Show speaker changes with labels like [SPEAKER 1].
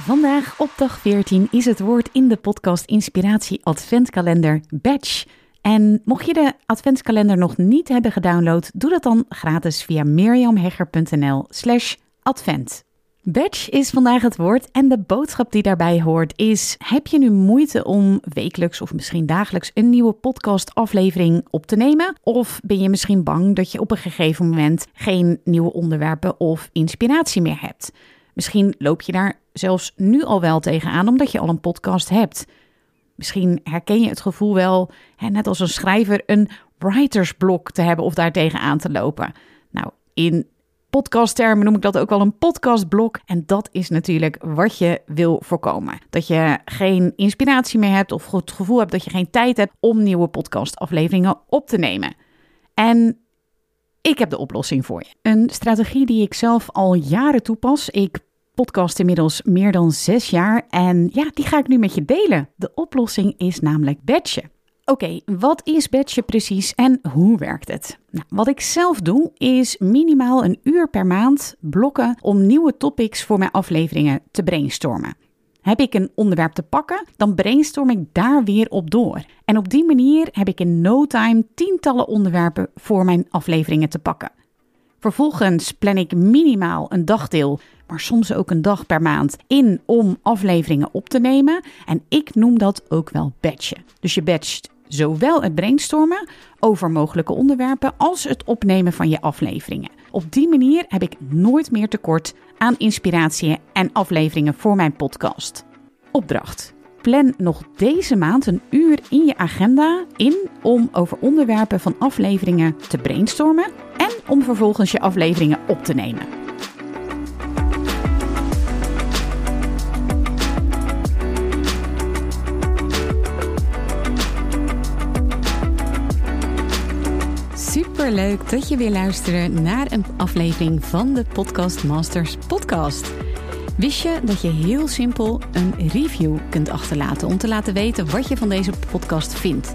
[SPEAKER 1] Vandaag op dag 14 is het woord in de podcast Inspiratie Adventkalender Batch. En mocht je de adventskalender nog niet hebben gedownload, doe dat dan gratis via miriamhegger.nl slash advent. Batch is vandaag het woord en de boodschap die daarbij hoort is: heb je nu moeite om wekelijks of misschien dagelijks een nieuwe podcastaflevering op te nemen? Of ben je misschien bang dat je op een gegeven moment geen nieuwe onderwerpen of inspiratie meer hebt? Misschien loop je daar zelfs nu al wel tegenaan omdat je al een podcast hebt. Misschien herken je het gevoel wel, hè, net als een schrijver, een writersblok te hebben of daar tegenaan te lopen. Nou, in podcasttermen noem ik dat ook wel een podcastblok. En dat is natuurlijk wat je wil voorkomen. Dat je geen inspiratie meer hebt of het gevoel hebt dat je geen tijd hebt om nieuwe podcastafleveringen op te nemen. En ik heb de oplossing voor je. Een strategie die ik zelf al jaren toepas. Ik podcast inmiddels meer dan zes jaar en ja, die ga ik nu met je delen. De oplossing is namelijk Batchen. Oké, wat is Batchen precies en hoe werkt het? Nou, wat ik zelf doe is minimaal een uur per maand blokken om nieuwe topics voor mijn afleveringen te brainstormen. Heb ik een onderwerp te pakken, dan brainstorm ik daar weer op door. En op die manier heb ik in no time tientallen onderwerpen voor mijn afleveringen te pakken. Vervolgens plan ik minimaal een dagdeel, maar soms ook een dag per maand in om afleveringen op te nemen. En ik noem dat ook wel batchen. Dus je batcht zowel het brainstormen over mogelijke onderwerpen als het opnemen van je afleveringen. Op die manier heb ik nooit meer tekort aan inspiratie en afleveringen voor mijn podcast. Opdracht. Plan nog deze maand een uur in je agenda in om over onderwerpen van afleveringen te brainstormen en om vervolgens je afleveringen op te nemen. Super leuk dat je weer luistert naar een aflevering van de Podcast Masters podcast. Wist je dat je heel simpel een review kunt achterlaten om te laten weten wat je van deze podcast vindt?